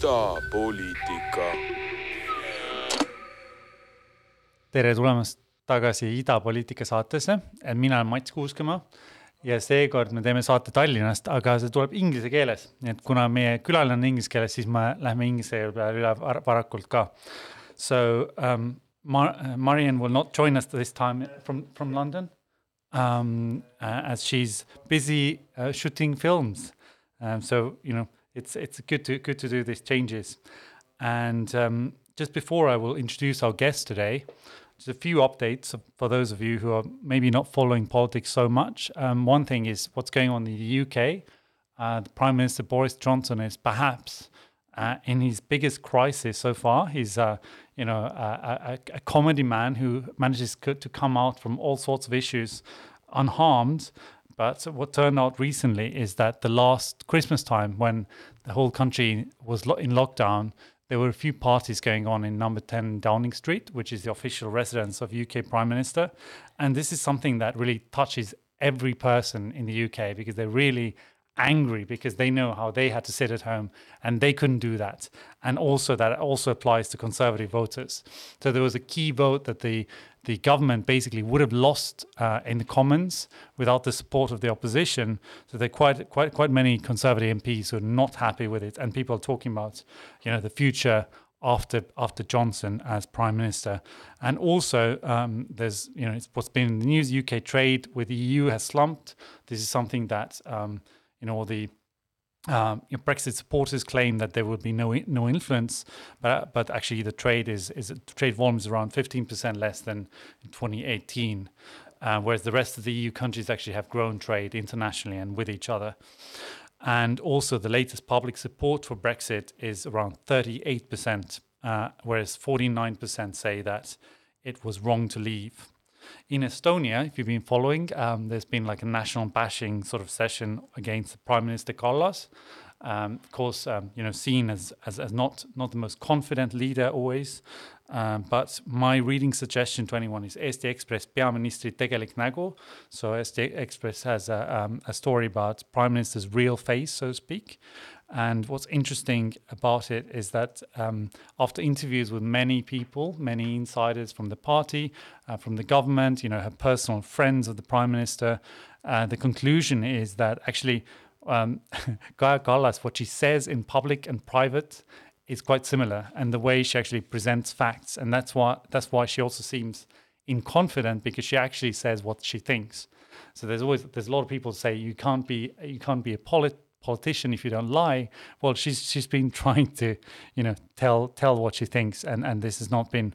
idapoliitika. tere tulemast tagasi Idapoliitika saatesse, mina olen Mats Kuuskemaa ja seekord me teeme saate Tallinnast, aga see tuleb inglise keeles, nii et kuna meie külaline on inglise keeles, siis me lähme inglise peale üle varakult ka. So um, Mar Marian will not join us this time from, from London um, uh, as she's busy uh, shooting films. Um, so you know it's it's good to good to do these changes. And um, just before I will introduce our guest today, just a few updates for those of you who are maybe not following politics so much. Um, one thing is what's going on in the UK. Uh, the Prime Minister Boris Johnson is perhaps uh, in his biggest crisis so far. He's, uh, you know, a, a, a, comedy man who manages to come out from all sorts of issues unharmed. But what turned out recently is that the last Christmas time, when the whole country was lo- in lockdown, there were a few parties going on in number 10 Downing Street, which is the official residence of UK Prime Minister. And this is something that really touches every person in the UK because they're really angry because they know how they had to sit at home and they couldn't do that. And also that also applies to conservative voters. So there was a key vote that the the government basically would have lost uh, in the Commons without the support of the opposition. So there are quite quite quite many conservative MPs who are not happy with it, and people are talking about you know the future after after Johnson as prime minister. And also, um, there's you know it's what's been in the news. UK trade with the EU has slumped. This is something that um, you know, the um, you know, Brexit supporters claim that there would be no no influence, but but actually the trade is is trade volume is around 15% less than in 2018, uh, whereas the rest of the EU countries actually have grown trade internationally and with each other. And also the latest public support for Brexit is around 38%, uh, whereas 49% say that it was wrong to leave. In Estonia, if you've been following, um, there's been like a national bashing sort of session against Prime Minister Kallas. Um, of course, um, you know, seen as, as, as not not the most confident leader always. Um, but my reading suggestion to anyone is Eesti Ekspress peaministri tegelik nägu. So Eesti Ekspress has a, um, a story about Prime Minister's real face, so to speak. And what's interesting about it is that um, after interviews with many people, many insiders from the party, uh, from the government, you know, her personal friends of the prime minister, uh, the conclusion is that actually um, Kaja Kallas, what she says in public and private, is quite similar, and the way she actually presents facts, and that's why that's why she also seems inconfident because she actually says what she thinks. So there's always there's a lot of people say you can't be you can't be a polit politician if you don't lie. Well, she's she's been trying to, you know, tell tell what she thinks, and and this has not been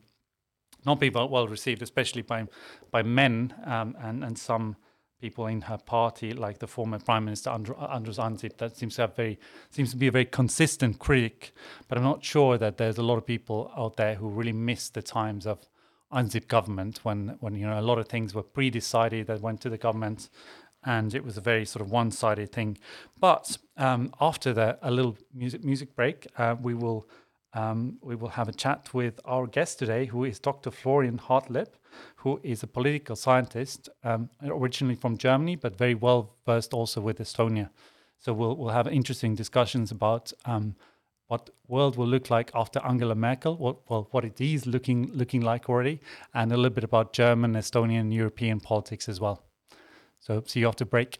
not been well received, especially by by men um, and and some people in her party, like the former Prime Minister Andrus Ansip, that seems to have very seems to be a very consistent critic. But I'm not sure that there's a lot of people out there who really miss the times of Ansip government when when you know a lot of things were pre-decided that went to the government and it was a very sort of one-sided thing. But um, after the, a little music music break, uh, we will um, we will have a chat with our guest today, who is Dr. Florian Hartleb, who is a political scientist, um, originally from Germany, but very well versed also with Estonia. So we'll we'll have interesting discussions about um, what world will look like after Angela Merkel, what well, what it is looking looking like already, and a little bit about German, Estonian, European politics as well. So see you after break.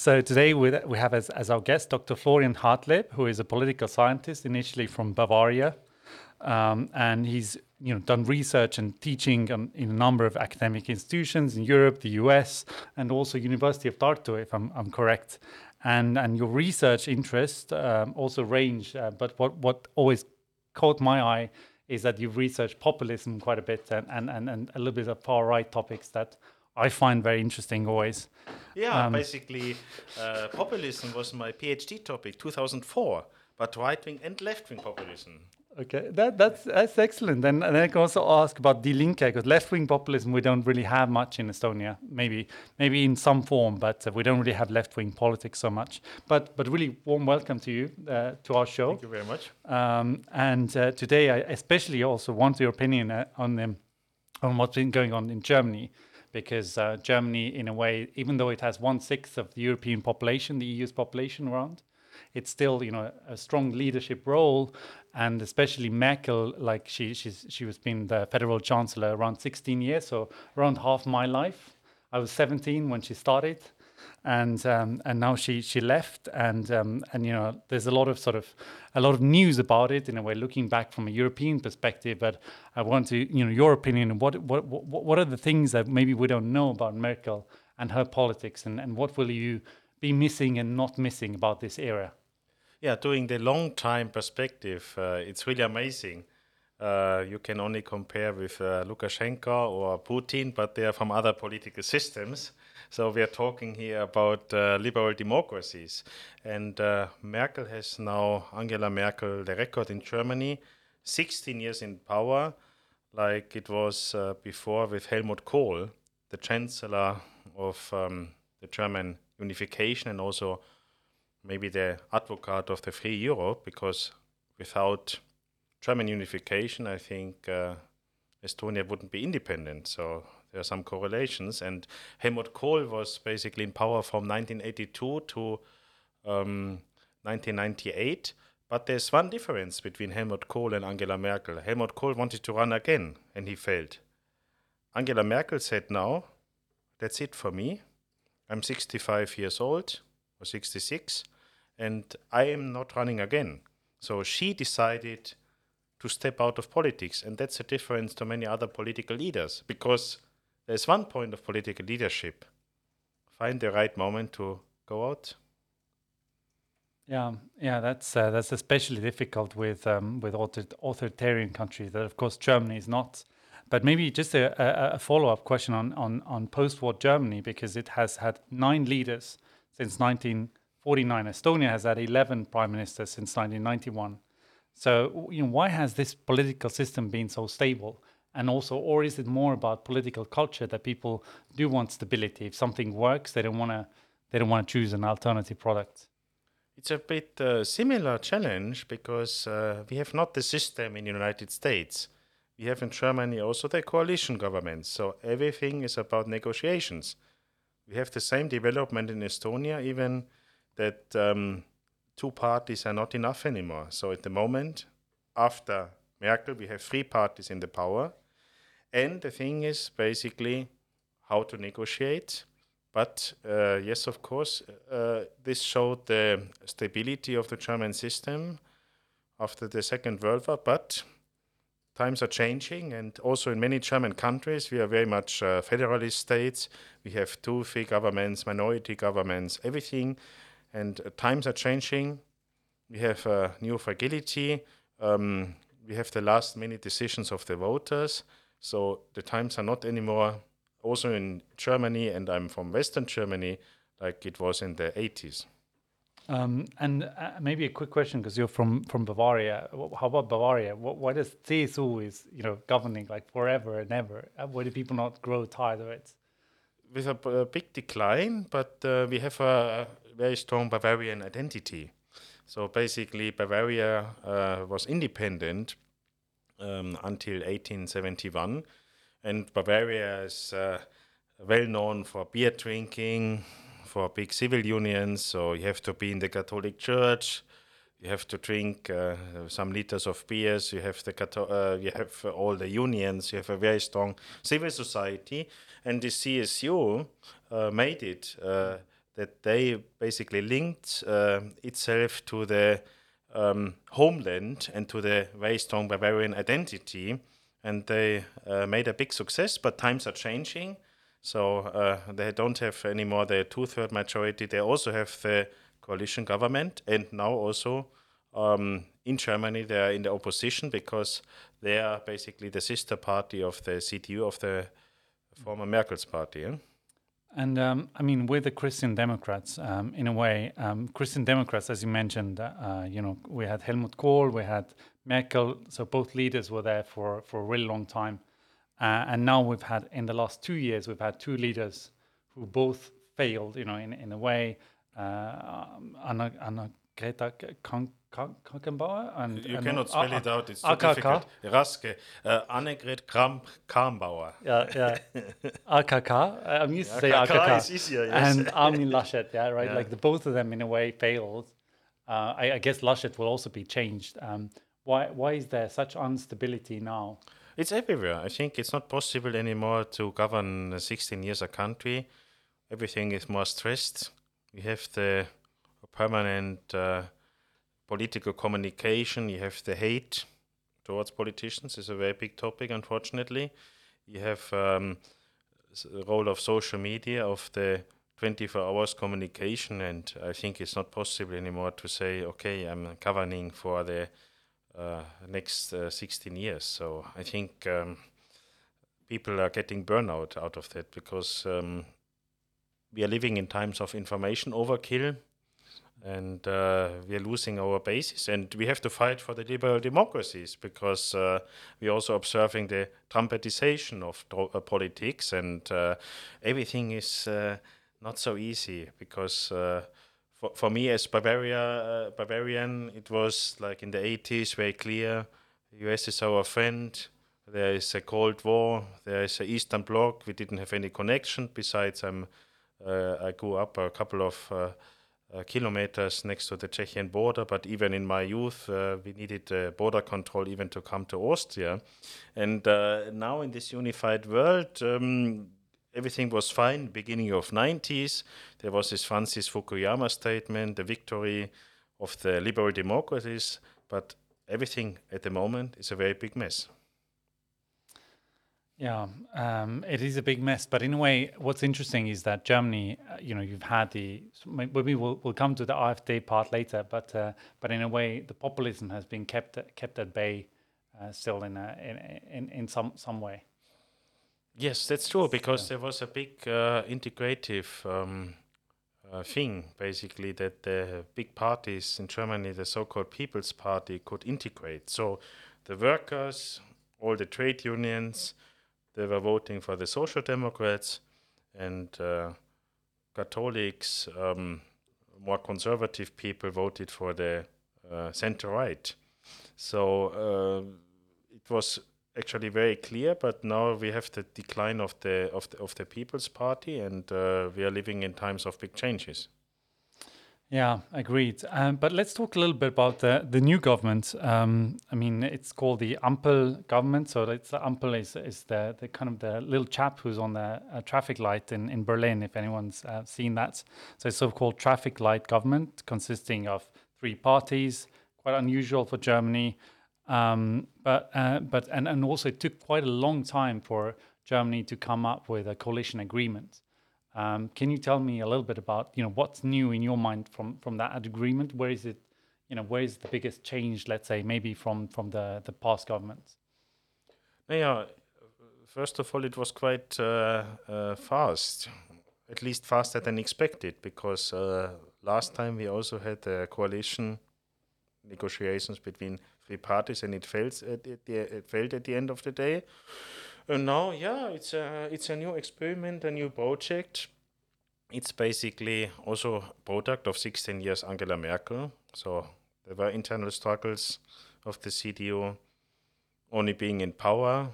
So today we, we have as, as our guest Dr. Florian Hartleb, who is a political scientist initially from Bavaria. Um, and he's you know done research and teaching on, in a number of academic institutions in Europe, the US, and also University of Tartu, if I'm, I'm correct. And and your research interests um, also range, uh, but what what always caught my eye is that you've researched populism quite a bit and and, and, and a little bit of far right topics that I find very interesting always. Yeah, um, basically, uh, populism was my PhD topic, 2004, but right wing and left wing populism. Okay, that, that's that's excellent. And, and I can also ask about Die Linke, because left-wing populism we don't really have much in Estonia. Maybe maybe in some form, but uh, we don't really have left-wing politics so much. But but really warm welcome to you uh, to our show. Thank you very much. Um, and uh, today I especially also want your opinion uh, on them on what's been going on in Germany, because uh, Germany, in a way, even though it has one sixth of the European population, the EU's population around it's still you know a strong leadership role. And especially Merkel like she she's she was been the federal chancellor around 16 years so around half my life. I was 17 when she started and um, and now she she left and um, and you know there's a lot of sort of a lot of news about it in a way looking back from a European perspective but I want to you know your opinion what what what, are the things that maybe we don't know about Merkel and her politics and, and what will you be missing and not missing about this era? Yeah, doing the long time perspective, uh, it's really amazing. Uh, you can only compare with uh, Lukashenko or Putin, but they are from other political systems. So we are talking here about uh, liberal democracies. And uh, Merkel has now, Angela Merkel, the record in Germany, 16 years in power, like it was uh, before with Helmut Kohl, the chancellor of um, the German unification and also maybe the advocate of the free Europe, because without German unification, I think uh, Estonia wouldn't be independent. So there are some correlations. And Helmut Kohl was basically in power from 1982 to um, 1998. But there's one difference between Helmut Kohl and Angela Merkel. Helmut Kohl wanted to run again, and he failed. Angela Merkel said, "Now, that's it for me. I'm 65 years old or 66, and I am not running again. So she decided to step out of politics, and that's a difference to many other political leaders because there's one point of political leadership find the right moment to go out. Yeah, yeah, that's uh, that's especially difficult with um, with author- authoritarian countries. That of course Germany is not. But maybe just a, a, a follow up question on, on, on post war Germany, because it has had nine leaders since 1949. Estonia has had 11 prime ministers since 1991. So, you know, why has this political system been so stable? And also, or is it more about political culture that people do want stability? If something works, they don't want to they don't want to choose an alternative product. It's a bit uh, similar challenge because uh, we have not the system in the United States. We have in Germany also the coalition government. So everything is about negotiations we have the same development in Estonia, even that um, two parties are not enough anymore. So at the moment, after Merkel, we have three parties in the power. And the thing is basically how to negotiate. But uh, yes, of course, uh, this showed the stability of the German system after the Second World War. But times are changing, and also in many German countries, we are very much uh, federalist states. We have two free governments, minority governments, everything, and uh, times are changing. We have uh, new fragility. Um, we have the last minute decisions of the voters. So the times are not anymore, also in Germany, and I'm from Western Germany, like it was in the 80s. Um, and uh, maybe a quick question because you're from from Bavaria. How about Bavaria? What, why does CSU is you know governing like forever and ever? Uh, why do people not grow tired of it? With a, a big decline, but uh, we have a very strong Bavarian identity. So basically, Bavaria uh, was independent um, until 1871, and Bavaria is uh, well known for beer drinking, for big civil unions. So you have to be in the Catholic Church. You have to drink uh, some liters of beers. You have the uh, you have all the unions. You have a very strong civil society, and the CSU uh, made it uh, that they basically linked uh, itself to the um, homeland and to the very strong Bavarian identity, and they uh, made a big success. But times are changing, so uh, they don't have anymore the two-third majority. They also have the coalition government, and now also um, in Germany they are in the opposition because they are basically the sister party of the CDU of the former Merkel's party. Eh? And um, I mean, with the Christian Democrats, um, in a way, um, Christian Democrats, as you mentioned, uh, you know, we had Helmut Kohl, we had Merkel, so both leaders were there for for a really long time, uh, and now we've had in the last two years we've had two leaders who both failed, you know, in in a way. Uh, Anna, Anna Greta and you and cannot spell it out. It's too AKK. difficult. Raske, uh, Annegret Kramp. Yeah, yeah. AKK. I'm used to say AKK. Is easier, yes. And Armin Laschet. Yeah, right. Yeah. Like the both of them in a way failed. Uh, I, I, guess Laschet will also be changed. Um, why why is there such instability now? It's everywhere. I think it's not possible anymore to govern 16 years a country. Everything is more stressed. We have the permanent. Uh, political communication, you have the hate towards politicians is a very big topic, unfortunately. You have um, the role of social media, of the 24 hours communication, and I think it's not possible anymore to say, okay, I'm governing for the uh, next uh, 16 years. So I think um, people are getting burnout out of that because um, we are living in times of information overkill and uh, we are losing our basis and we have to fight for the liberal democracies because uh, we're also observing the trumpetization of uh, politics. And uh, everything is uh, not so easy because uh, for, for me as Bavaria, Bavarian it was like in the 80s very clear. The US is our friend. There is a Cold War. There is a Eastern Bloc. We didn't have any connection. Besides I'm, I grew up a couple of uh, kilometers next to the Czechian border. But even in my youth, uh, we needed uh, border control even to come to Austria. And uh, now in this unified world, um, everything was fine. Beginning of 90s, there was this Francis Fukuyama statement, the victory of the liberal democracies. But everything at the moment is a very big mess. Yeah, um, it is a big mess. But in a way, what's interesting is that Germany, uh, you know, you've had the maybe we'll, we'll come to the AfD part later, but uh, but in a way, the populism has been kept kept at bay uh, still in, a, in in in some some way. Yes, that's true because there was a big uh, integrative um, uh, thing, basically, that the big parties in Germany, the so-called People's Party, could integrate. So the workers, all the trade unions they were voting for the Social Democrats and uh, Catholics, um, more conservative people voted for the uh, center right. So uh, it was actually very clear, but now we have the decline of the of the, of the People's Party, and uh, we are living in times of big changes. Yeah, agreed. Um, but let's talk a little bit about the, the new government. Um, I mean, it's called the Ampel government. So it's the Ampel is, is the, the kind of the little chap who's on the uh, traffic light in, in Berlin, if anyone's uh, seen that. So it's so-called traffic light government consisting of three parties, quite unusual for Germany. Um, but uh, but and, and also it took quite a long time for Germany to come up with a coalition agreement. Um, can you tell me a little bit about you know what's new in your mind from from that agreement? Where is it? You know, where is the biggest change? Let's say maybe from from the the past governments. Yeah, first of all, it was quite uh, uh, fast, at least faster than expected, because uh, last time we also had a coalition negotiations between three parties, and it at the, it failed at the end of the day. And now, yeah, it's a it's a new experiment, a new project. It's basically also product of 16 years Angela Merkel. So there were internal struggles of the CDU only being in power,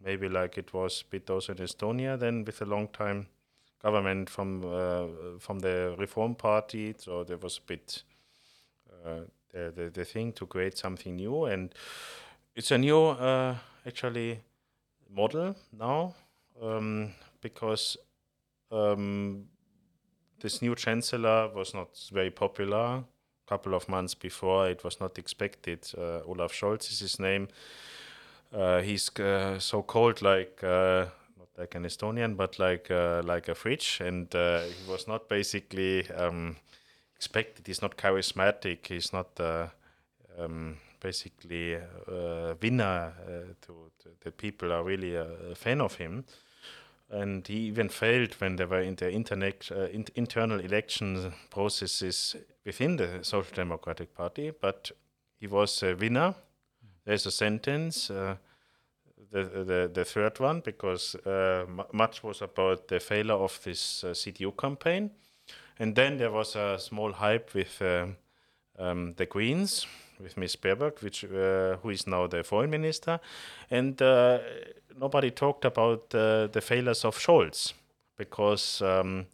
maybe like it was a bit also in Estonia, then with a long time government from uh, from the Reform Party. So there was a bit uh, the, the, the thing to create something new, and it's a new uh, actually model now um, because um, this new chancellor was not very popular. A couple of months before, it was not expected. Uh, Olaf Scholz is his name. Uh, he's uh, so called like uh, not like an Estonian, but like uh, like a fridge, and uh, he was not basically um, expected. He's not charismatic. He's not um, basically a winner. to, to the people are really a, a fan of him and he even failed when there were in the internet, uh, in, internal election processes within the Social Democratic Party. But he was a winner. There's a sentence, uh, the, the the third one, because uh, much was about the failure of this uh, CDU campaign, and then there was a small hype with um, the Greens with Ms. Baerbock, which uh, who is now the foreign minister, and uh, nobody talked about uh, the failures of Scholz because um,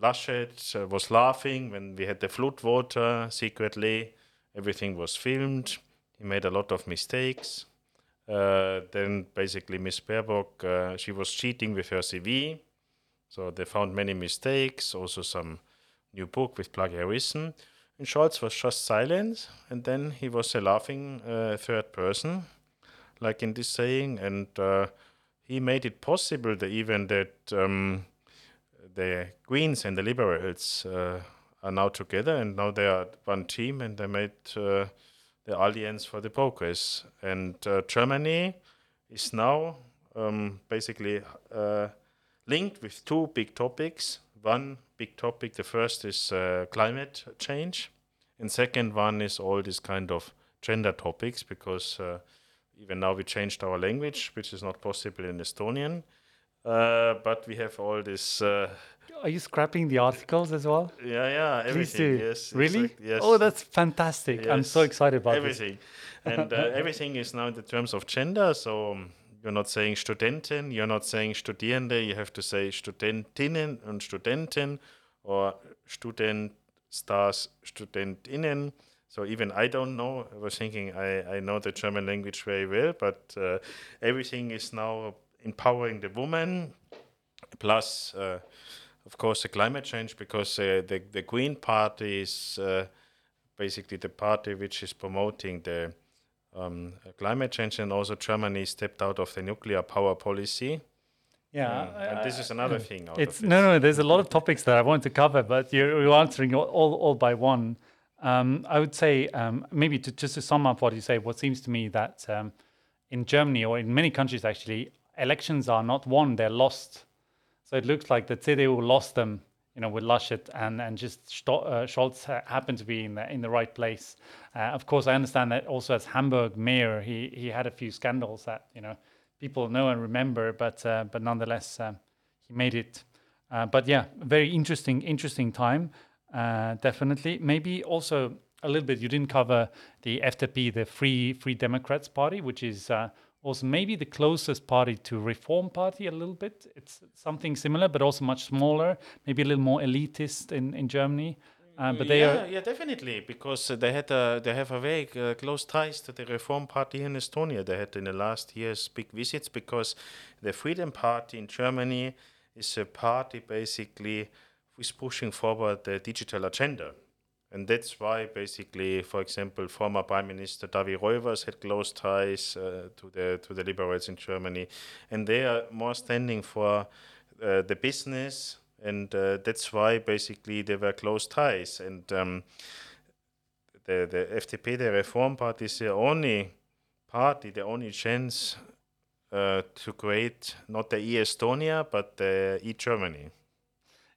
Laschet uh, was laughing when we had the flood water secretly. Everything was filmed. He made a lot of mistakes. Uh, then basically Miss Baerbock, uh, she was cheating with her CV. So they found many mistakes, also some new book with plagiarism. And Scholz was just silent, and then he was a laughing uh, third person like in this saying, and uh, he made it possible that even that um, the Greens and the Liberals uh, are now together, and now they are one team, and they made uh, the Alliance for the Progress, and uh, Germany is now um, basically uh, linked with two big topics. One big topic, the first is uh, climate change, and second one is all these kind of gender topics because even now we changed our language, which is not possible in Estonian. Uh, but we have all this. Uh, Are you scrapping the articles as well? Yeah, yeah, everything. Yes, really? Exactly, yes. Oh, that's fantastic! Yes. I'm so excited about everything, and uh, everything is now in the terms of gender. So um, you're not saying Studentin, you're not saying Studierende. You have to say Studentinnen and Studenten, or Student stars Studentinnen. So even I don't know. I was thinking I, I know the German language very well, but uh, everything is now empowering the woman, plus, uh, of course, the climate change, because uh, the, the Green Party is uh, basically the party which is promoting the um, climate change, and also Germany stepped out of the nuclear power policy. Yeah, mm. and this is another thing. it's no, no. There's a lot of topics that I want to cover, but you're, you're answering all, all, all by one. Um, I would say um, maybe to, just to sum up what you say, what seems to me that um, in Germany or in many countries actually, elections are not won; they're lost. So it looks like the CDU lost them, you know, with Laschet and and just uh, Scholz happened to be in the in the right place. Uh, of course, I understand that also as Hamburg mayor, he he had a few scandals that you know people know and remember, but uh, but nonetheless, uh, he made it. Uh, but yeah, very interesting interesting time. Uh, definitely. Maybe also a little bit. You didn't cover the FDP, the Free Free Democrats Party, which is uh, also maybe the closest party to Reform Party a little bit. It's something similar, but also much smaller, maybe a little more elitist in in Germany. Uh, but they yeah, are yeah, definitely because they had a, they have a very uh, close ties to the Reform Party in Estonia. They had in the last years big visits because the Freedom Party in Germany is a party basically is pushing forward the digital agenda. And that's why, basically, for example, former Prime Minister Taavi Rõivas had close ties uh, to the to the liberals in Germany, and they are more standing for uh, the business, and uh, that's why basically they were close ties. And um, the the FDP, the Reform Party, is the only party, the only chance uh, to create not the e-Estonia but the e-Germany.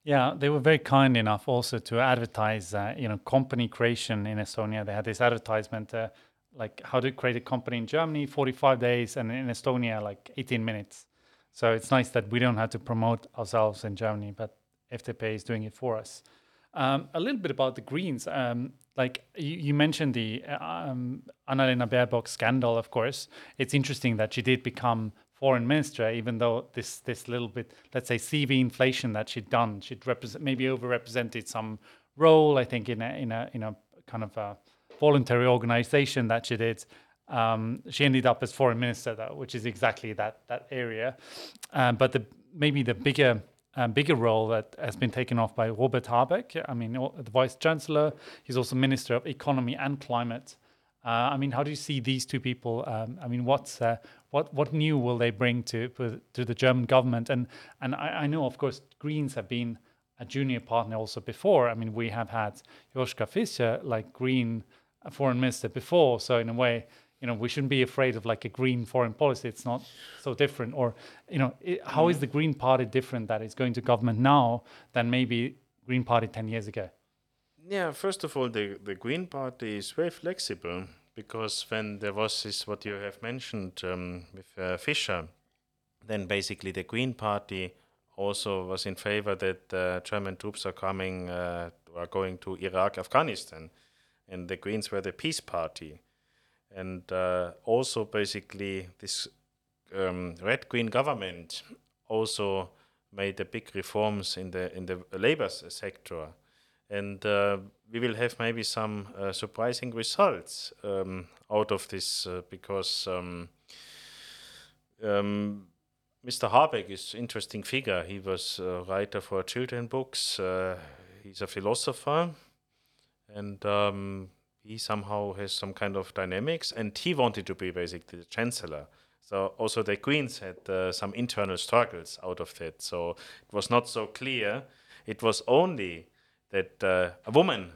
Yeah, they were very kind enough also to advertise, uh, you know, company creation in Estonia. They had this advertisement, uh, like how to create a company in Germany, 45 days, and in Estonia, like 18 minutes. So it's nice that we don't have to promote ourselves in Germany, but FDP is doing it for us. Um, a little bit about the Greens. Um, like you, you, mentioned the uh, um, Annalena Baerbock scandal, of course. It's interesting that she did become foreign minister, even though this this little bit, let's say, CV inflation that she'd done, she'd represent maybe overrepresented some role. I think in a in a in a kind of a voluntary organization that she did. Um, she ended up as foreign minister, though, which is exactly that that area. Um, but the maybe the bigger a bigger role that has been taken off by Robert Habeck. I mean, the vice chancellor. He's also minister of economy and climate. Uh, I mean, how do you see these two people? Um, I mean, what's uh, what what new will they bring to to the German government? And and I, I, know, of course, Greens have been a junior partner also before. I mean, we have had Joschka Fischer, like Green foreign minister before. So in a way, you know, we shouldn't be afraid of like a green foreign policy. It's not so different. Or you know, it, how is the mm. Green Party different that is going to government now than maybe Green Party ten years ago? Yeah, first of all, the, the Green Party is very flexible because when there was this, what you have mentioned um, with uh, Fischer, then basically the Green Party also was in favor that uh, German troops are coming, uh, are going to Iraq, Afghanistan, and the Greens were the peace party, and uh, also basically this um, red green government also made the big reforms in the in the labor sector and uh, we will have maybe some uh, surprising results um, out of this uh, because um, um, Mr. Habeck is interesting figure. He was a writer for children books. Uh, he's a philosopher, and um, he somehow has some kind of dynamics. And he wanted to be basically the chancellor. So also the Greens had uh, some internal struggles out of that. So it was not so clear. It was only that uh, a woman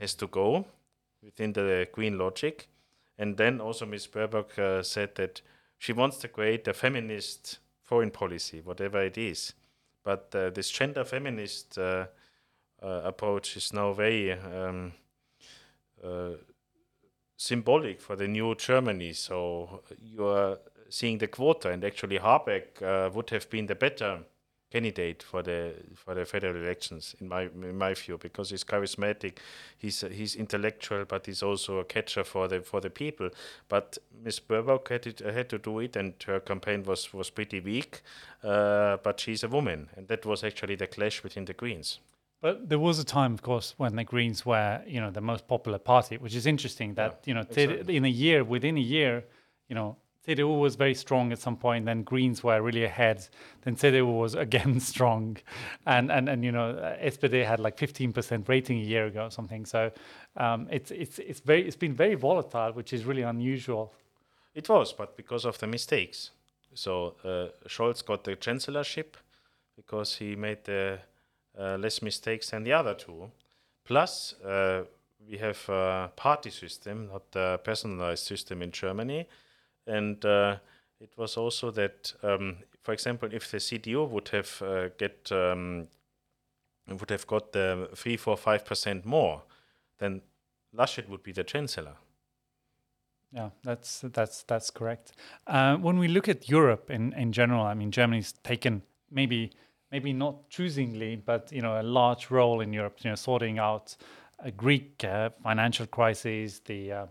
has to go within the Green logic. And then also Ms. Baerbock uh, said that she wants to create a feminist foreign policy, whatever it is. But uh, this gender feminist uh, uh, approach is now very um, uh, symbolic for the new Germany. So you are seeing the quota, and actually Habeck would have been the better candidate for the for the federal elections in my in my view because he's charismatic, he's he's intellectual, but he's also a catcher for the for the people. But Ms. Baerbock had it, had to do it, and her campaign was was pretty weak. Uh, but she's a woman, and that was actually the clash between the Greens. But there was a time, of course, when the Greens were, you know, the most popular party, which is interesting. That yeah, you know, exactly. in a year, within a year, you know, CDU was very strong at some point, then Greens were really ahead. Then CDU was again strong, and and and you know SPD had like 15% rating a year ago or something. So um, it's it's it's very it's been very volatile, which is really unusual. It was, but because of the mistakes. So uh, Scholz got the chancellorship because he made uh, less mistakes than the other two. Plus, uh, we have a party system, not a personalized system in Germany and uh, it was also that, um, for example, if the CDU would have uh, get um, would have got the three, four, five percent more, then Laschet would be the chancellor. Yeah, that's that's that's correct. Uh, when we look at Europe in in general, I mean, Germany's taken maybe maybe not choosingly, but you know, a large role in Europe. You know, sorting out a Greek uh, financial crisis, the uh,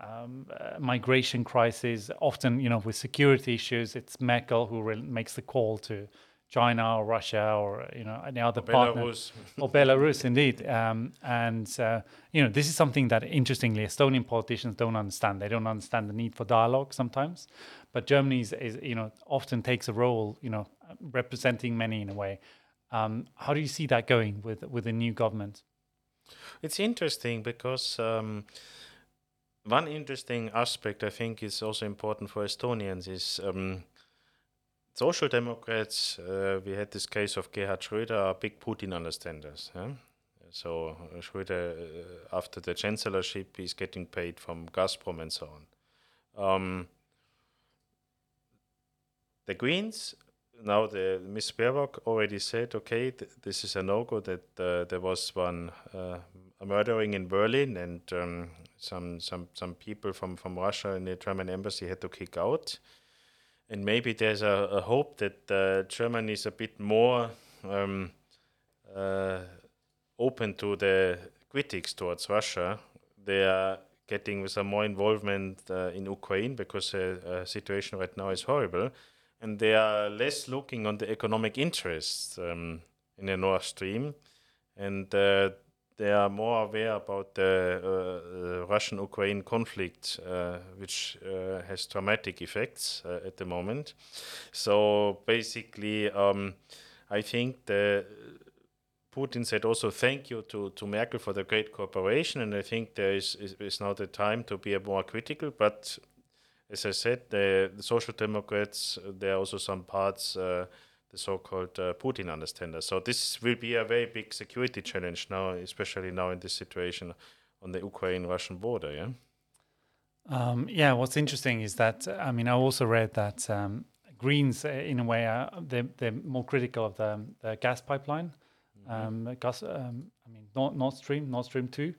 um, uh, migration crisis. Often, you know, with security issues, it's Merkel who re- makes the call to China or Russia or you know any other or partner Belarus. or Belarus, indeed. Um, and uh, you know, this is something that interestingly Estonian politicians don't understand. They don't understand the need for dialogue sometimes, but Germany is, is you know often takes a role, you know, representing many in a way. Um, how do you see that going with with the new government? It's interesting because. Um, one interesting aspect I think is also important for Estonians is um, social democrats. Uh, we had this case of Gerhard Schröder, are big Putin understanders. Yeah? So uh, Schröder, uh, after the chancellorship, he's getting paid from Gazprom and so on. Um, the Greens now the Miss Baerbock already said, okay, th- this is a no-go. That uh, there was one uh, murdering in Berlin, and um, some some some people from from Russia in the German embassy had to kick out. And maybe there's a, a hope that uh, Germany is a bit more um, uh, open to the critics towards Russia. They are getting with some more involvement uh, in Ukraine because the situation right now is horrible and they are less looking on the economic interests um, in the Nord Stream, and uh, they are more aware about the uh, uh Russian-Ukraine conflict, uh, which has dramatic effects at the moment. So basically, um, I think the Putin said also thank you to, to Merkel for the great cooperation, and I think there is, is, is now the time to be more critical. But as I said, the, the Social Democrats, there are also some parts, uh, the so-called uh, Putin understanders. So this will be a very big security challenge now, especially now in this situation on the Ukraine-Russian border. Yeah. Um, yeah, what's interesting is that I mean I also read that um, Greens, uh, in a way, are they're, they're more critical of the, the gas pipeline, um, gas. Um, I mean Nord, Nord Stream, Nord Stream two,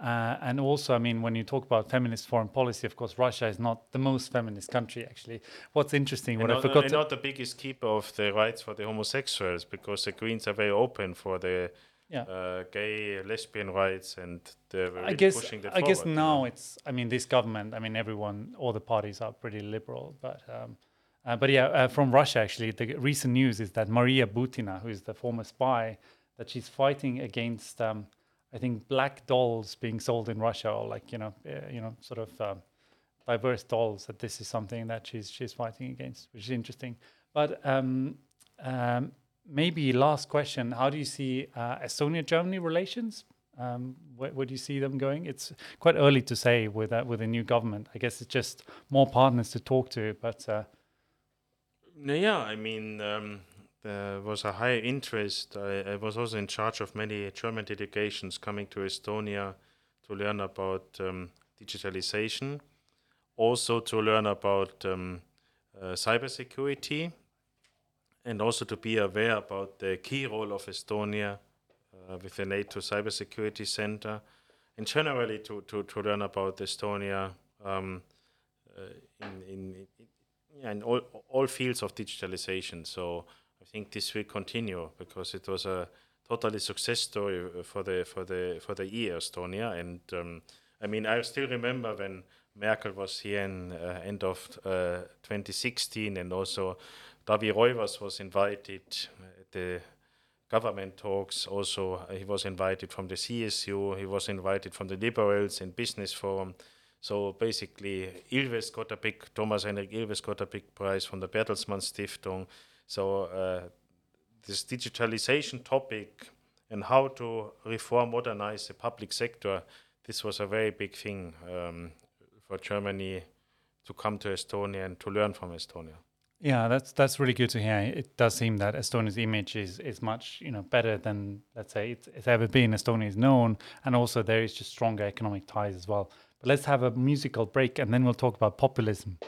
uh, and also I mean when you talk about feminist foreign policy, of course Russia is not the most feminist country actually. What's interesting, what and I not, forgot, and not the biggest keeper of the rights for the homosexuals, because the Greens are very open for the yeah. uh, gay, lesbian rights, and they're really I guess pushing that I guess forward, you now know. it's I mean this government I mean everyone all the parties are pretty liberal but um, uh, but yeah uh, from Russia actually the recent news is that Maria Butina who is the former spy that she's fighting against um, I think black dolls being sold in Russia or like you know uh, you know sort of um, diverse dolls that this is something that she's she's fighting against which is interesting but um, um, maybe last question how do you see uh, Estonia Germany relations um, where, where do you see them going? It's quite early to say with that with a new government. I guess it's just more partners to talk to. But uh, yeah, I mean, um, there was a high interest. I, I was also in charge of many German delegations coming to Estonia to learn about um, digitalization, also to learn about um, uh, cybersecurity, and also to be aware about the key role of Estonia uh, with the NATO Cybersecurity Center, and generally to, to, to learn about Estonia um, uh, in, in, in in all, all fields of digitalization. So I think this will continue because it was a totally success story uh, for the for the for the e-Estonia. And um, I mean, I still remember when Merkel was here in uh, end of uh, 2016, and also Taavi Rõivas was invited at the government talks. Also, uh, he was invited from the CSU. He was invited from the Liberals and Business Forum. So basically, Ilves got a big, Thomas Henrik Ilves got a big prize from the Bertelsmann Stiftung. So uh, this digitalization topic and how to reform, modernize the public sector, this was a very big thing um, for Germany to come to Estonia and to learn from Estonia. yeah, that's that's really good to hear. It does seem that Estonia's image is is much you know better than let's say it's, it's ever been. Estonia is known, and also there is just stronger economic ties as well. But let's have a musical break, and then we'll talk about populism.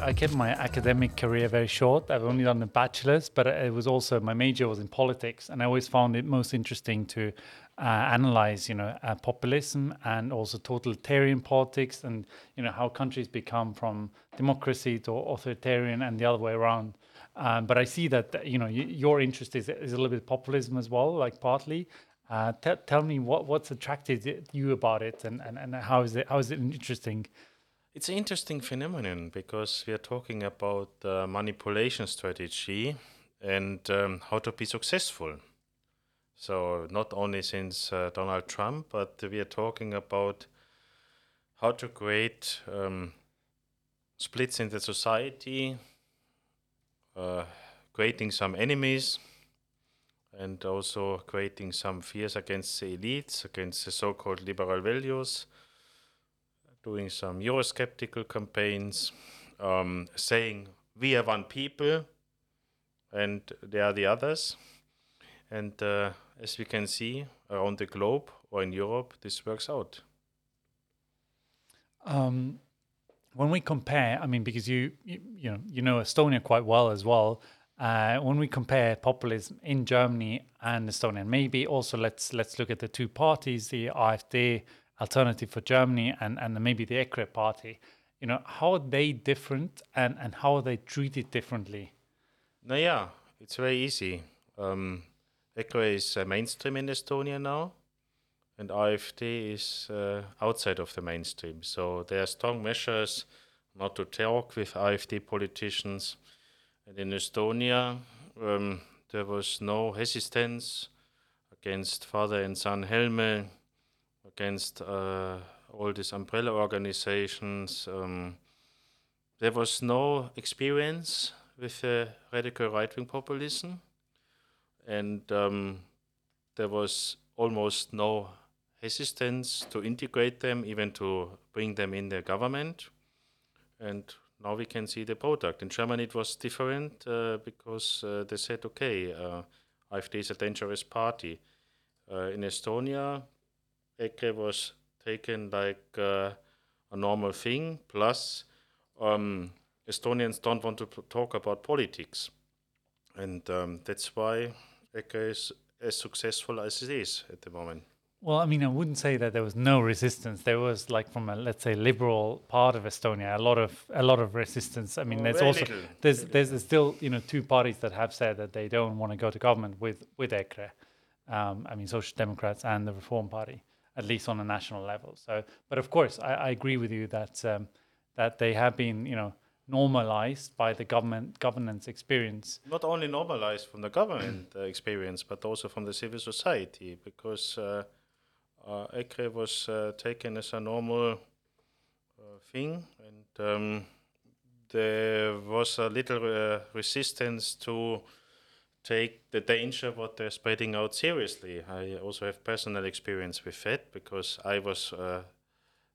I, kept my academic career very short. I've only done a bachelor's, but it was also my major was in politics, and I always found it most interesting to uh, analyze, you know, uh, populism and also totalitarian politics, and you know how countries become from democracy to authoritarian and the other way around. Um, but I see that you know y- your interest is, is a little bit populism as well, like partly. Uh, te- tell me what what's attracted you about it, and, and, and how is it how is it interesting? It's an interesting phenomenon because we are talking about uh, manipulation strategy and um, how to be successful. So not only since uh, Donald Trump, but we are talking about how to create um, splits in the society, uh, creating some enemies, and also creating some fears against the elites, against the so-called liberal values doing some Eurosceptical campaigns, um, saying we are one people and they are the others. And uh, as we can see around the globe or in Europe, this works out. Um, when we compare, I mean, because you, you you know you know Estonia quite well as well. Uh, when we compare populism in Germany and Estonia, maybe also let's let's look at the two parties, the AfD Alternative for Germany and and maybe the EKRE party. You know, how are they different and and how are they treated differently? Now, yeah, it's very easy. Um, EKRE is uh, mainstream in Estonia now, and AfD is uh, outside of the mainstream. So there are strong measures not to talk with AfD politicians. And in Estonia, um, there was no hesitance against father and son Helme, against uh, all these umbrella organizations. Um, there was no experience with uh, radical right wing populism, and um, there was almost no resistance to integrate them, even to bring them in the government. And now we can see the product. In Germany, it was different uh, because uh, they said, okay, uh, AfD is a dangerous party. Uh, in Estonia, EKRE was taken like uh, a normal thing. Plus, um, Estonians don't want to p- talk about politics, and um, that's why EKRE is as successful as it is at the moment. Well, I mean, I wouldn't say that there was no resistance. There was, like, from a let's say liberal part of Estonia, a lot of a lot of resistance. I mean, Oh, there's very also little, there's there's still you know two parties that have said that they don't want to go to government with with EKRE. Um, I mean, Social Democrats and the Reform Party, at least on a national level. So, but of course, I, I agree with you that um, that they have been you know normalized by the government governance experience. Not only normalized from the government uh, experience, but also from the civil society, because uh, uh, EKRE was uh, taken as a normal uh, thing, and um, there was a little uh, resistance to take the danger what they're spreading out seriously. I also have personal experience with that because I was uh,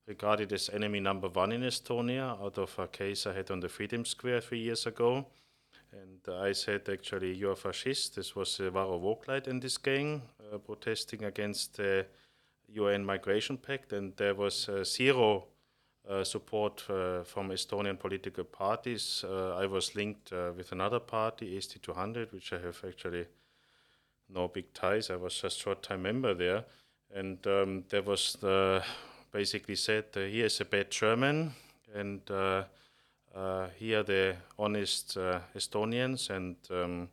regarded as enemy number one in Estonia out of a case I had on the Freedom Square three years ago. And I said, actually, you're a fascist. This was uh, Varro Vooglaid and this gang uh, protesting against the UN Migration Pact, and there was uh, zero support uh, from Estonian political parties. Uh, I was linked uh, with another party, ST200, which I have actually no big ties. I was just short-time member there, and um, there was uh, basically said, uh, "Here is a bad German, and uh, uh, here are the honest uh, Estonians." And um,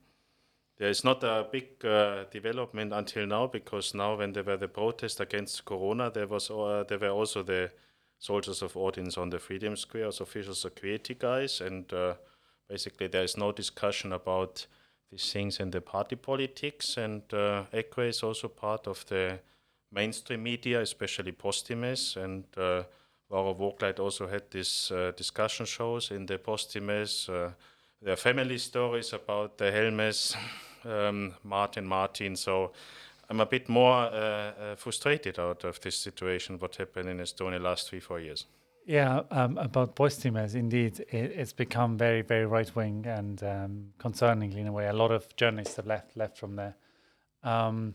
there is not a big uh, development until now because now, when there were the protests against Corona, there was uh, there were also the soldiers of Odin's on the Freedom Square as official security guys, and uh, basically there is no discussion about these things in the party politics. And uh, EKRE is also part of the mainstream media, especially Postimees, and uh, Vooglaid also had these uh, discussion shows in the Postimees. Uh, there are family stories about the Helmes, um, Martin Martin. So I'm a bit more uh, uh, frustrated out of this situation, what happened in Estonia last three, four years. Yeah, um, about Postimees, indeed, it, it's become very, very right wing and um, concerningly in a way. A lot of journalists have left left from there. Um,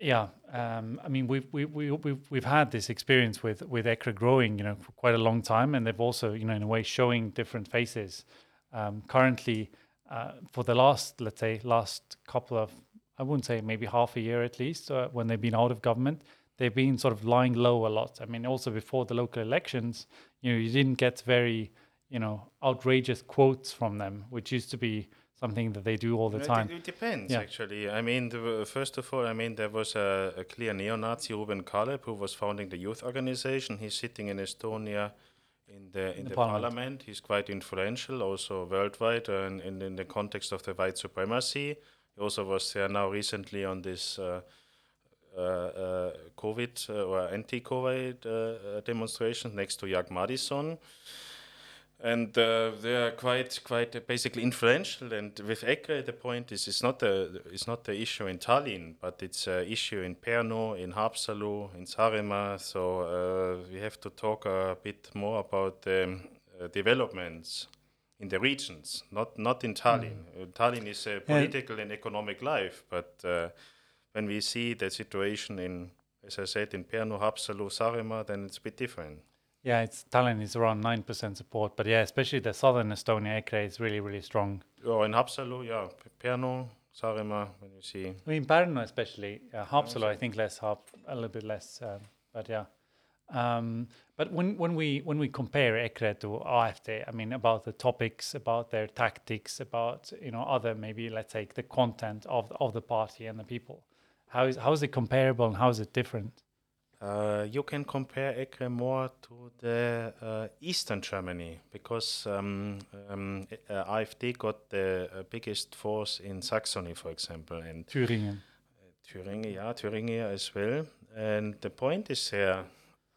Yeah, um, I mean we've we, we, we've we've had this experience with with EKRE growing, you know, for quite a long time, and they've also, you know, in a way, showing different faces. Um, currently, uh, for the last, let's say, last couple of, I wouldn't say maybe half a year at least, uh, when they've been out of government, they've been sort of lying low a lot. I mean, also before the local elections, you know, you didn't get very, you know, outrageous quotes from them, which used to be something that they do all the It- time. It, it depends, Yeah. actually. I mean, the, first of all, I mean, there was a, a clear neo Nazi, Ruuben Kaalep, who was founding the youth organization. He's sitting in Estonia in the, in the the, parliament. parliament. He's quite influential, also worldwide, uh, and in, in the context of the white supremacy. Also was there now recently on this. Uh, uh, uh, COVID uh, or anti-COVID uh, demonstrations next to Jaak Madison and they are quite quite basically influential. And with EKRE, the point is it's not the it's not the issue in Tallinn, but it's an issue in Pärnu, in Haapsalu, in Saaremaa. So we have to talk a bit more about the uh, developments in the regions, not not in Tallinn. Uh, Tallinn is a political and economic life, but uh, when we see the situation in, as I said, in Pärnu, Haapsalu, Saaremaa, then it's a bit different. Yeah, it's Tallinn is around nine percent support, but yeah, especially the southern Estonia EKRE is really really strong. Or in Haapsalu, yeah, Pärnu, Saaremaa, when you see. I mean, Pärnu especially, uh, Haapsalu, I think less, Haap, a little bit less, um, but yeah. Um, but when, when we when we compare EKRE to AfD, I mean, about the topics, about their tactics, about you know other maybe let's say the content of of the party and the people, how is how is it comparable and how is it different? Uh, you can compare EKRE more to the uh, Eastern Germany because um, um, uh, AfD got the uh, biggest force in Saxony, for example, and Thüringen. Thüringen, yeah, Thüringen as well. And the point is here,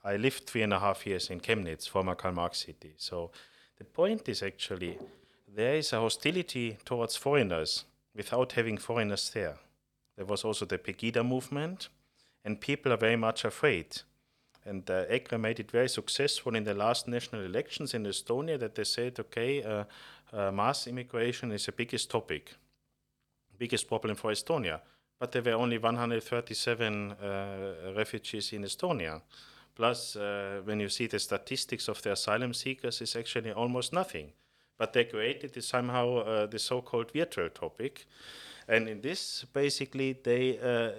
I lived three and a half years in Chemnitz, former Karl Marx city. So the point is actually there is a hostility towards foreigners without having foreigners there. There was also the Pegida movement, and people are very much afraid. And uh, EKRE made it very successful in the last national elections in Estonia that they said, okay, uh, uh, mass immigration is the biggest topic, biggest problem for Estonia. But there were only 137 uh, refugees in Estonia. Plus, uh, when you see the statistics of the asylum seekers, it's actually almost nothing. But they created this somehow uh, the so-called virtual topic, and in this, basically, they uh,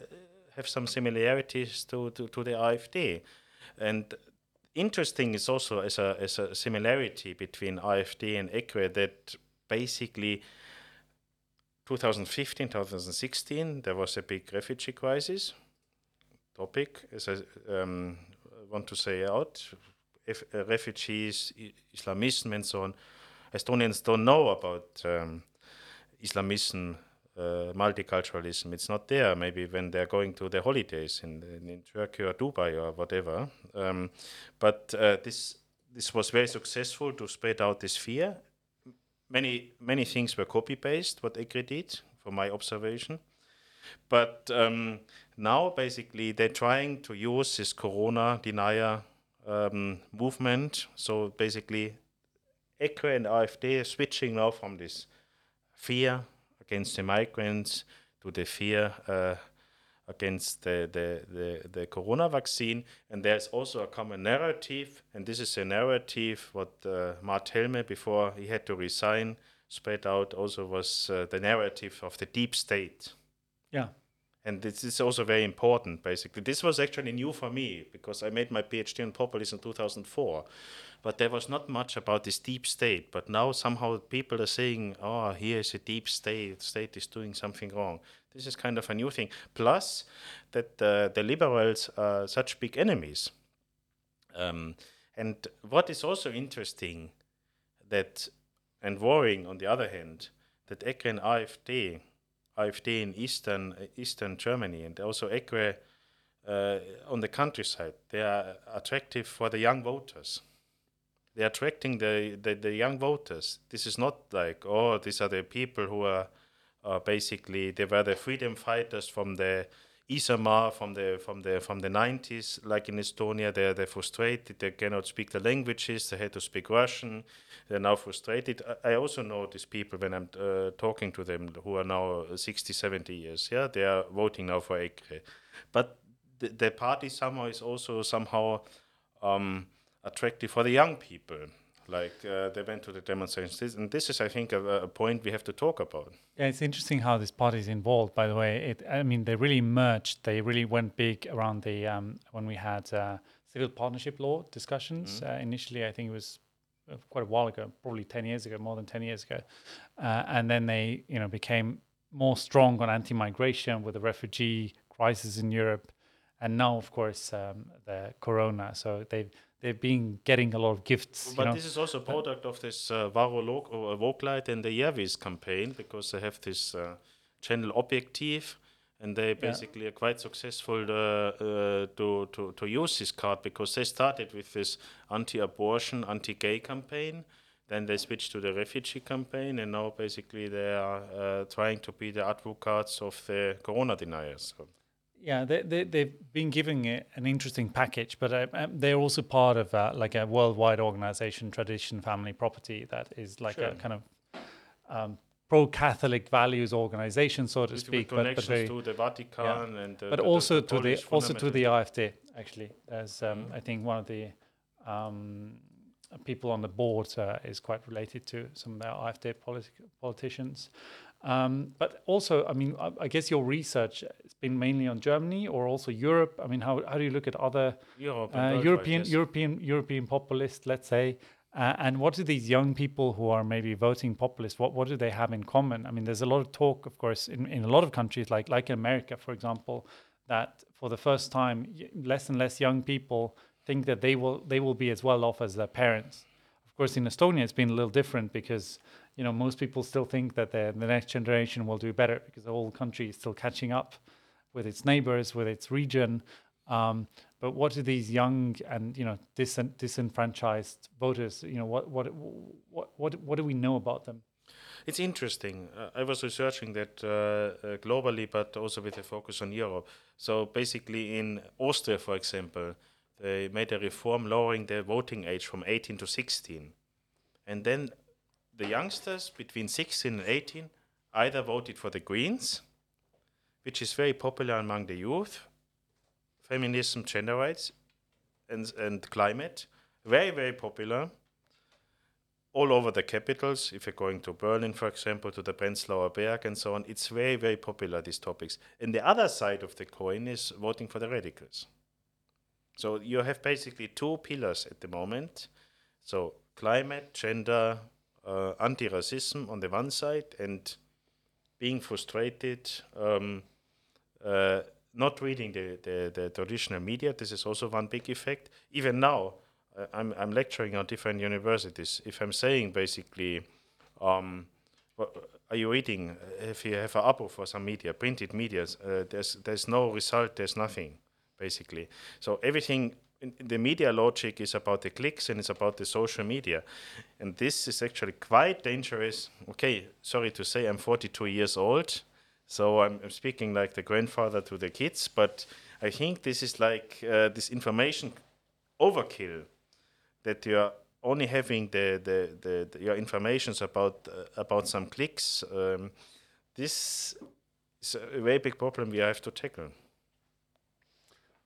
have some similarities to, to, to the AfD. And interesting is also as a, as a similarity between AfD and EKRE that basically 2015, 2016, there was a big refugee crisis. Topic, as I um, want to say out, if, uh, refugees, Islamism, and so on. Estonians don't know about um, Islamism, uh, multiculturalism. It's not there. Maybe when they're going to their holidays in, in, in Turkey or Dubai or whatever. Um, but uh, this this was very successful to spread out this fear. Many many things were copy paste what EKRE did, from my observation. But um, now basically they're trying to use this Corona denier um, movement. So basically, EKRE and AfD are switching now from this fear against the migrants to the fear uh, against the, the, the, the corona vaccine. And there's also a common narrative, and this is a narrative what uh, Mart Helme, before he had to resign, spread out also was uh, the narrative of the deep state. Yeah. And this is also very important, basically. This was actually new for me because I made my PhD in populism in 2004. But there was not much about this deep state. But now somehow people are saying, oh, here is a deep state, state is doing something wrong. This is kind of a new thing. Plus, that uh, the liberals are such big enemies. Um, and what is also interesting that, and worrying on the other hand, that EKRE and AfD AfD in eastern eastern Germany and also EKRE uh, on the countryside. They are attractive for the young voters. They are attracting the, the, the young voters. This is not like oh these are the people who are, are basically they were the freedom fighters from the Isamaa from the from the from the 90s like in Estonia they're they're frustrated they cannot speak the languages they had to speak Russian they're now frustrated. I- I also know these people when I'm uh, talking to them who are now 60 70 years. Yeah they are voting now for EKRE but the, the party somehow is also somehow um, attractive for the young people. Like uh, they went to the demonstrations, This- and this is, I think, a, a point we have to talk about. Yeah, it's interesting how this party is involved. By the way, it I mean they really merged. They really went big around the um, when we had uh, civil partnership law discussions. Uh, initially, I think it was uh, quite a while ago, probably ten years ago, more than ten years ago, uh, and then they you know became more strong on anti-migration with the refugee crisis in Europe, and now of course um, the corona. So they've they've been getting a lot of gifts. But you know? this is also a product of this uh, or Vooglaid and the Jervis campaign because they have this uh, channel Objektiiv and they basically are quite successful uh, uh, to, to, to use this card because they started with this anti-abortion, anti-gay campaign. Then they switched to the refugee campaign, and now basically they are uh, trying to be the advocates of the corona deniers. So Yeah, they, they, they've been giving it an interesting package, but uh, um, they're also part of uh, like a worldwide organization, Tradition Family Property, that is like a kind of um, pro Catholic values organization, so to with, speak, with but, but, very, to the Vatican and the, but the- also the to the also to the AfD. Actually, there's um, I think one of the um, people on the board uh, is quite related to some of the AfD politi- politicians. Um, but also, I mean, I, I guess your research has been mainly on Germany or also Europe. I mean, how, how do you look at other Europe uh, European. European European populists, let's say, uh, and what do these young people who are maybe voting populist? What what do they have in common? I mean, there's a lot of talk, of course, in, in a lot of countries, like like in America, for example, that for the first time, less and less young people think that they will they will be as well off as their parents. Of course, in Estonia, it's been a little different because you know most people still think that the, the next generation will do better because the whole country is still catching up with its neighbors, with its region. Um, but what do these young and you know disen- disenfranchised voters? You know what what what what what do we know about them? It's interesting. Uh, I was researching that uh, uh, globally, but also with a focus on Europe. So basically, in Austria, for example, they made a reform lowering the voting age from 18 to 16. And then the youngsters between 16 and 18 either voted for the Greens, which is very popular among the youth, feminism, gender rights, and, and climate, very, very popular all over the capitals. If you're going to Berlin, for example, to the Prenzlauer Berg and so on, it's very, very popular, these topics. And the other side of the coin is voting for the radicals. So you have basically two pillars at the moment. So climate, gender, uh, anti-racism on the one side, and being frustrated, um, uh, not reading the, the, the traditional media. This is also one big effect. Even now, uh, I'm, I'm lecturing on different universities. If I'm saying basically, um, are you reading? If you have an abo for some media, printed media, uh, there's there's no result. There's nothing, basically. So everything. The media logic is about the clicks and it's about the social media, and this is actually quite dangerous. Okay, sorry to say, I'm 42 years old, so I'm, I'm speaking like the grandfather to the kids. But I think this is like uh, this information overkill that you're only having the, the, the, the your informations about uh, about some clicks. Um, this is a very big problem we have to tackle.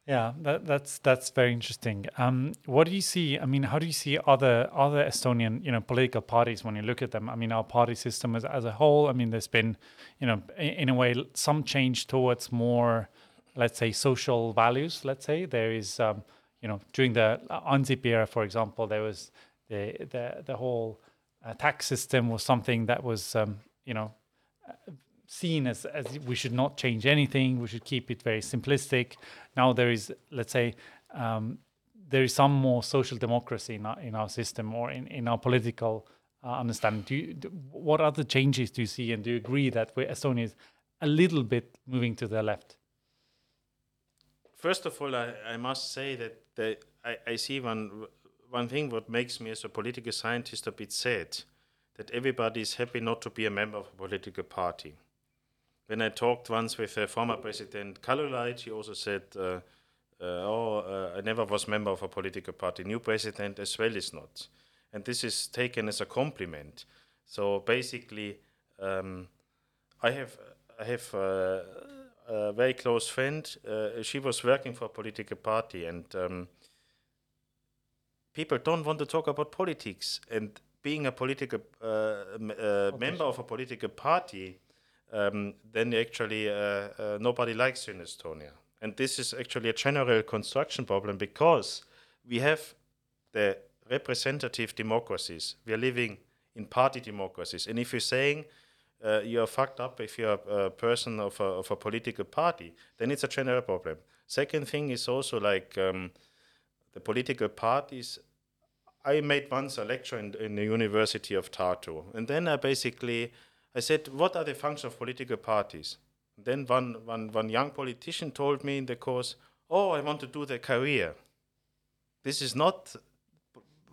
Yeah, that, that's that's very interesting. Um, what do you see? I mean, how do you see other other Estonian, you know, political parties when you look at them? I mean, our party system as, as a whole. I mean, there's been, you know, in, in a way, some change towards more, let's say, social values. Let's say there is, um, you know, during the Ansip era, for example, there was the the the whole uh, tax system was something that was, um, you know, seen as, as we should not change anything. We should keep it very simplistic. Now there is, let's say, um, there is some more social democracy in our, in our system or in, in our political uh, understanding. Do you, do, what other changes do you see, and do you agree that we Estonia is a little bit moving to the left? First of all, I, I must say that the, I, I see one one thing what makes me as a political scientist a bit sad that everybody is happy not to be a member of a political party. When I talked once with uh, former President Kaljulaid, he also said, uh, uh, "Oh, uh, I never was member of a political party. New president as well is not," and this is taken as a compliment. So basically, um, I have I have uh, a very close friend. Uh, she was working for a political party, and um, people don't want to talk about politics. And being a political uh, m- uh, member of a political party, um, then actually uh, uh, nobody likes you in Estonia. And this is actually a general construction problem because we have the representative democracies. We are living in party democracies. And if you're saying uh, you're fucked up if you're a, a person of a, of a political party, then it's a general problem. Second thing is also like um, the political parties. I made once a lecture in, in the University of Tartu, and then I basically I said, "What are the functions of political parties?" Then one, one, one young politician told me in the course, "Oh, I want to do the career." This is not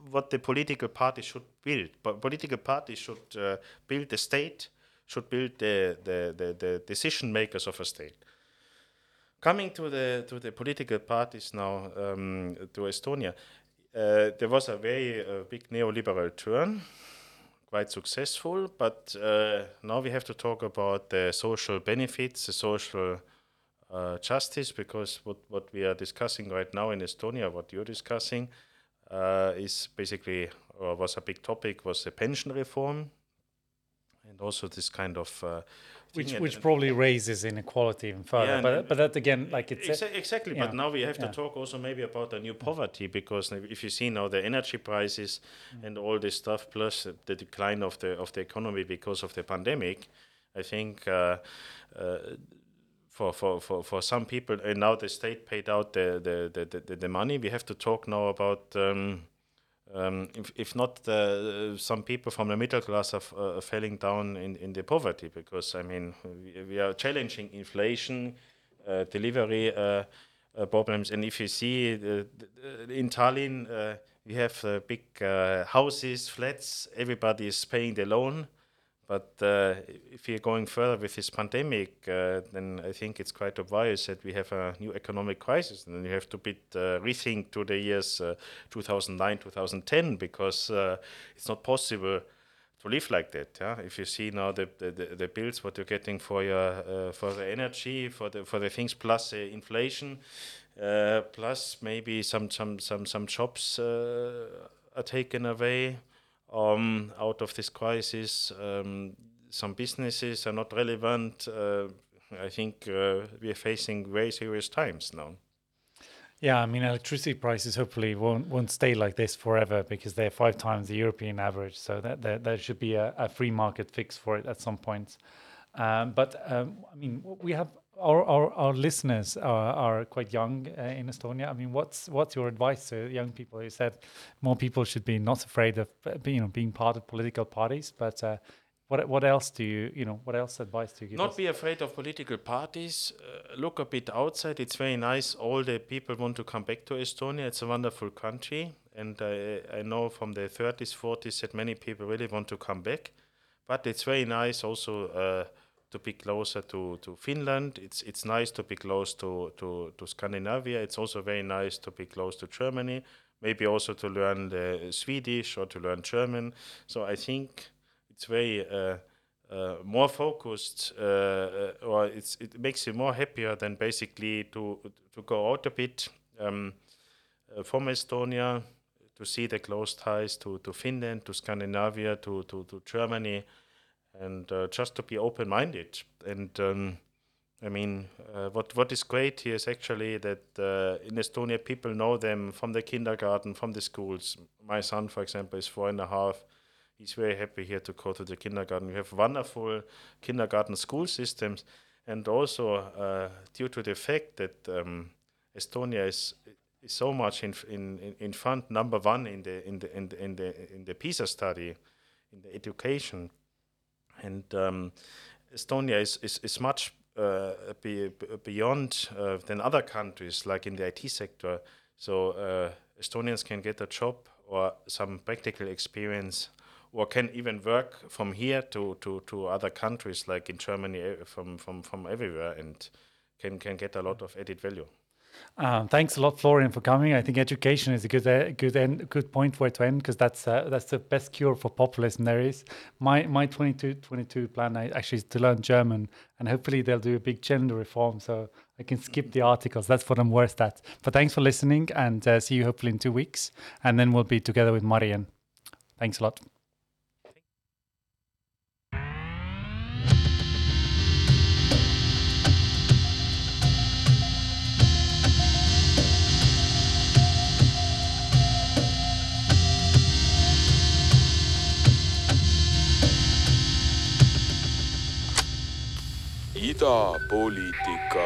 what the political party should build. But political parties should uh, build the state, should build the, the, the, the decision makers of a state. Coming to the to the political parties now um, to Estonia, uh, there was a very uh, big neoliberal turn, quite successful. But uh, now we have to talk about the social benefits, the social uh, justice, because what what we are discussing right now in Estonia, what you're discussing, uh, is basically or was a big topic was the pension reform, and also this kind of uh, Which which And- probably raises inequality even further. Yeah, but but that again, like it's Exa- exactly, yeah, but now we have to yeah. talk also maybe about the new poverty because if you see now the energy prices and all this stuff, plus the decline of the of the economy because of the pandemic, I think. Uh, uh, for, for, for, for some people, and now the state paid out the, the, the, the, the money. We have to talk now about um, um, if, if not some people from the middle class are f- uh, falling down in, in the poverty because I mean we, we are challenging inflation, uh, delivery uh, uh, problems, and if you see uh, in Tallinn we have big houses, flats, everybody is paying the loan. But uh, if you're going further with this pandemic, uh, then I think it's quite obvious that we have a new economic crisis, and you have to bit uh, rethink to the years uh, 2009, 2010, because uh, it's not possible to live like that. Yeah? If you see now the, the, the, bills, what you're getting for your uh, for the energy, for the for the things, plus inflation, plus maybe some some some some jobs are taken away um, out of this crisis. Um, some businesses are not relevant. Uh, I think uh, we are facing very serious times now. Yeah, I mean, electricity prices hopefully won't won't stay like this forever because they're five times the European average. So that there, there should be a, a free market fix for it at some point. Um, but um, I mean, we have our our, our listeners are, are quite young uh, in Estonia. I mean, what's what's your advice to young people? You said more people should be not afraid of uh, being, you know being part of political parties, but uh, what what else do you you know what else advice do you give? Not us? be afraid of political parties. Uh, look a bit outside. It's very nice. All the people want to come back to Estonia. It's a wonderful country, and I I know from the 30s, 40s that many people really want to come back. But it's very nice also uh, to be closer to, to Finland. It's it's nice to be close to, to, to Scandinavia. It's also very nice to be close to Germany. Maybe also to learn the Swedish or to learn German. So I think it's very uh, uh, more focused, uh, uh, or it's it makes you more happier than basically to to go out a bit um, uh, from Estonia to see the close ties to, to Finland, to Scandinavia, to to, to Germany, and uh, just to be open minded. And um, I mean, uh, what what is great here is actually that uh, in Estonia people know them from the kindergarten, from the schools. My son, for example, is four and a half he's very happy here to go to the kindergarten. We have wonderful kindergarten school systems, and also uh, due to the fact that um, Estonia is is so much in in in front number one in the in the in the in the, in the PISA study, in the education, and um, Estonia is is, is much uh, be, beyond uh, than other countries, like in the IT sector. So uh, Estonians can get a job or some practical experience or can even work from here to, to, to other countries like in Germany eh, from, from, from everywhere and can, can get a lot of added value. Um, thanks a lot, Florian, for coming. I think education is a good, uh, good, end, good point where to end because that's uh, that's the best cure for populism there is. My my 22, 22 plan I, actually is to learn German, and hopefully they'll do a big gender reform so I can skip the articles. That's what I'm worst at. But thanks for listening, and uh, see you hopefully in two weeks, and then we'll be together with Marian. Thanks a lot. Idapoliitika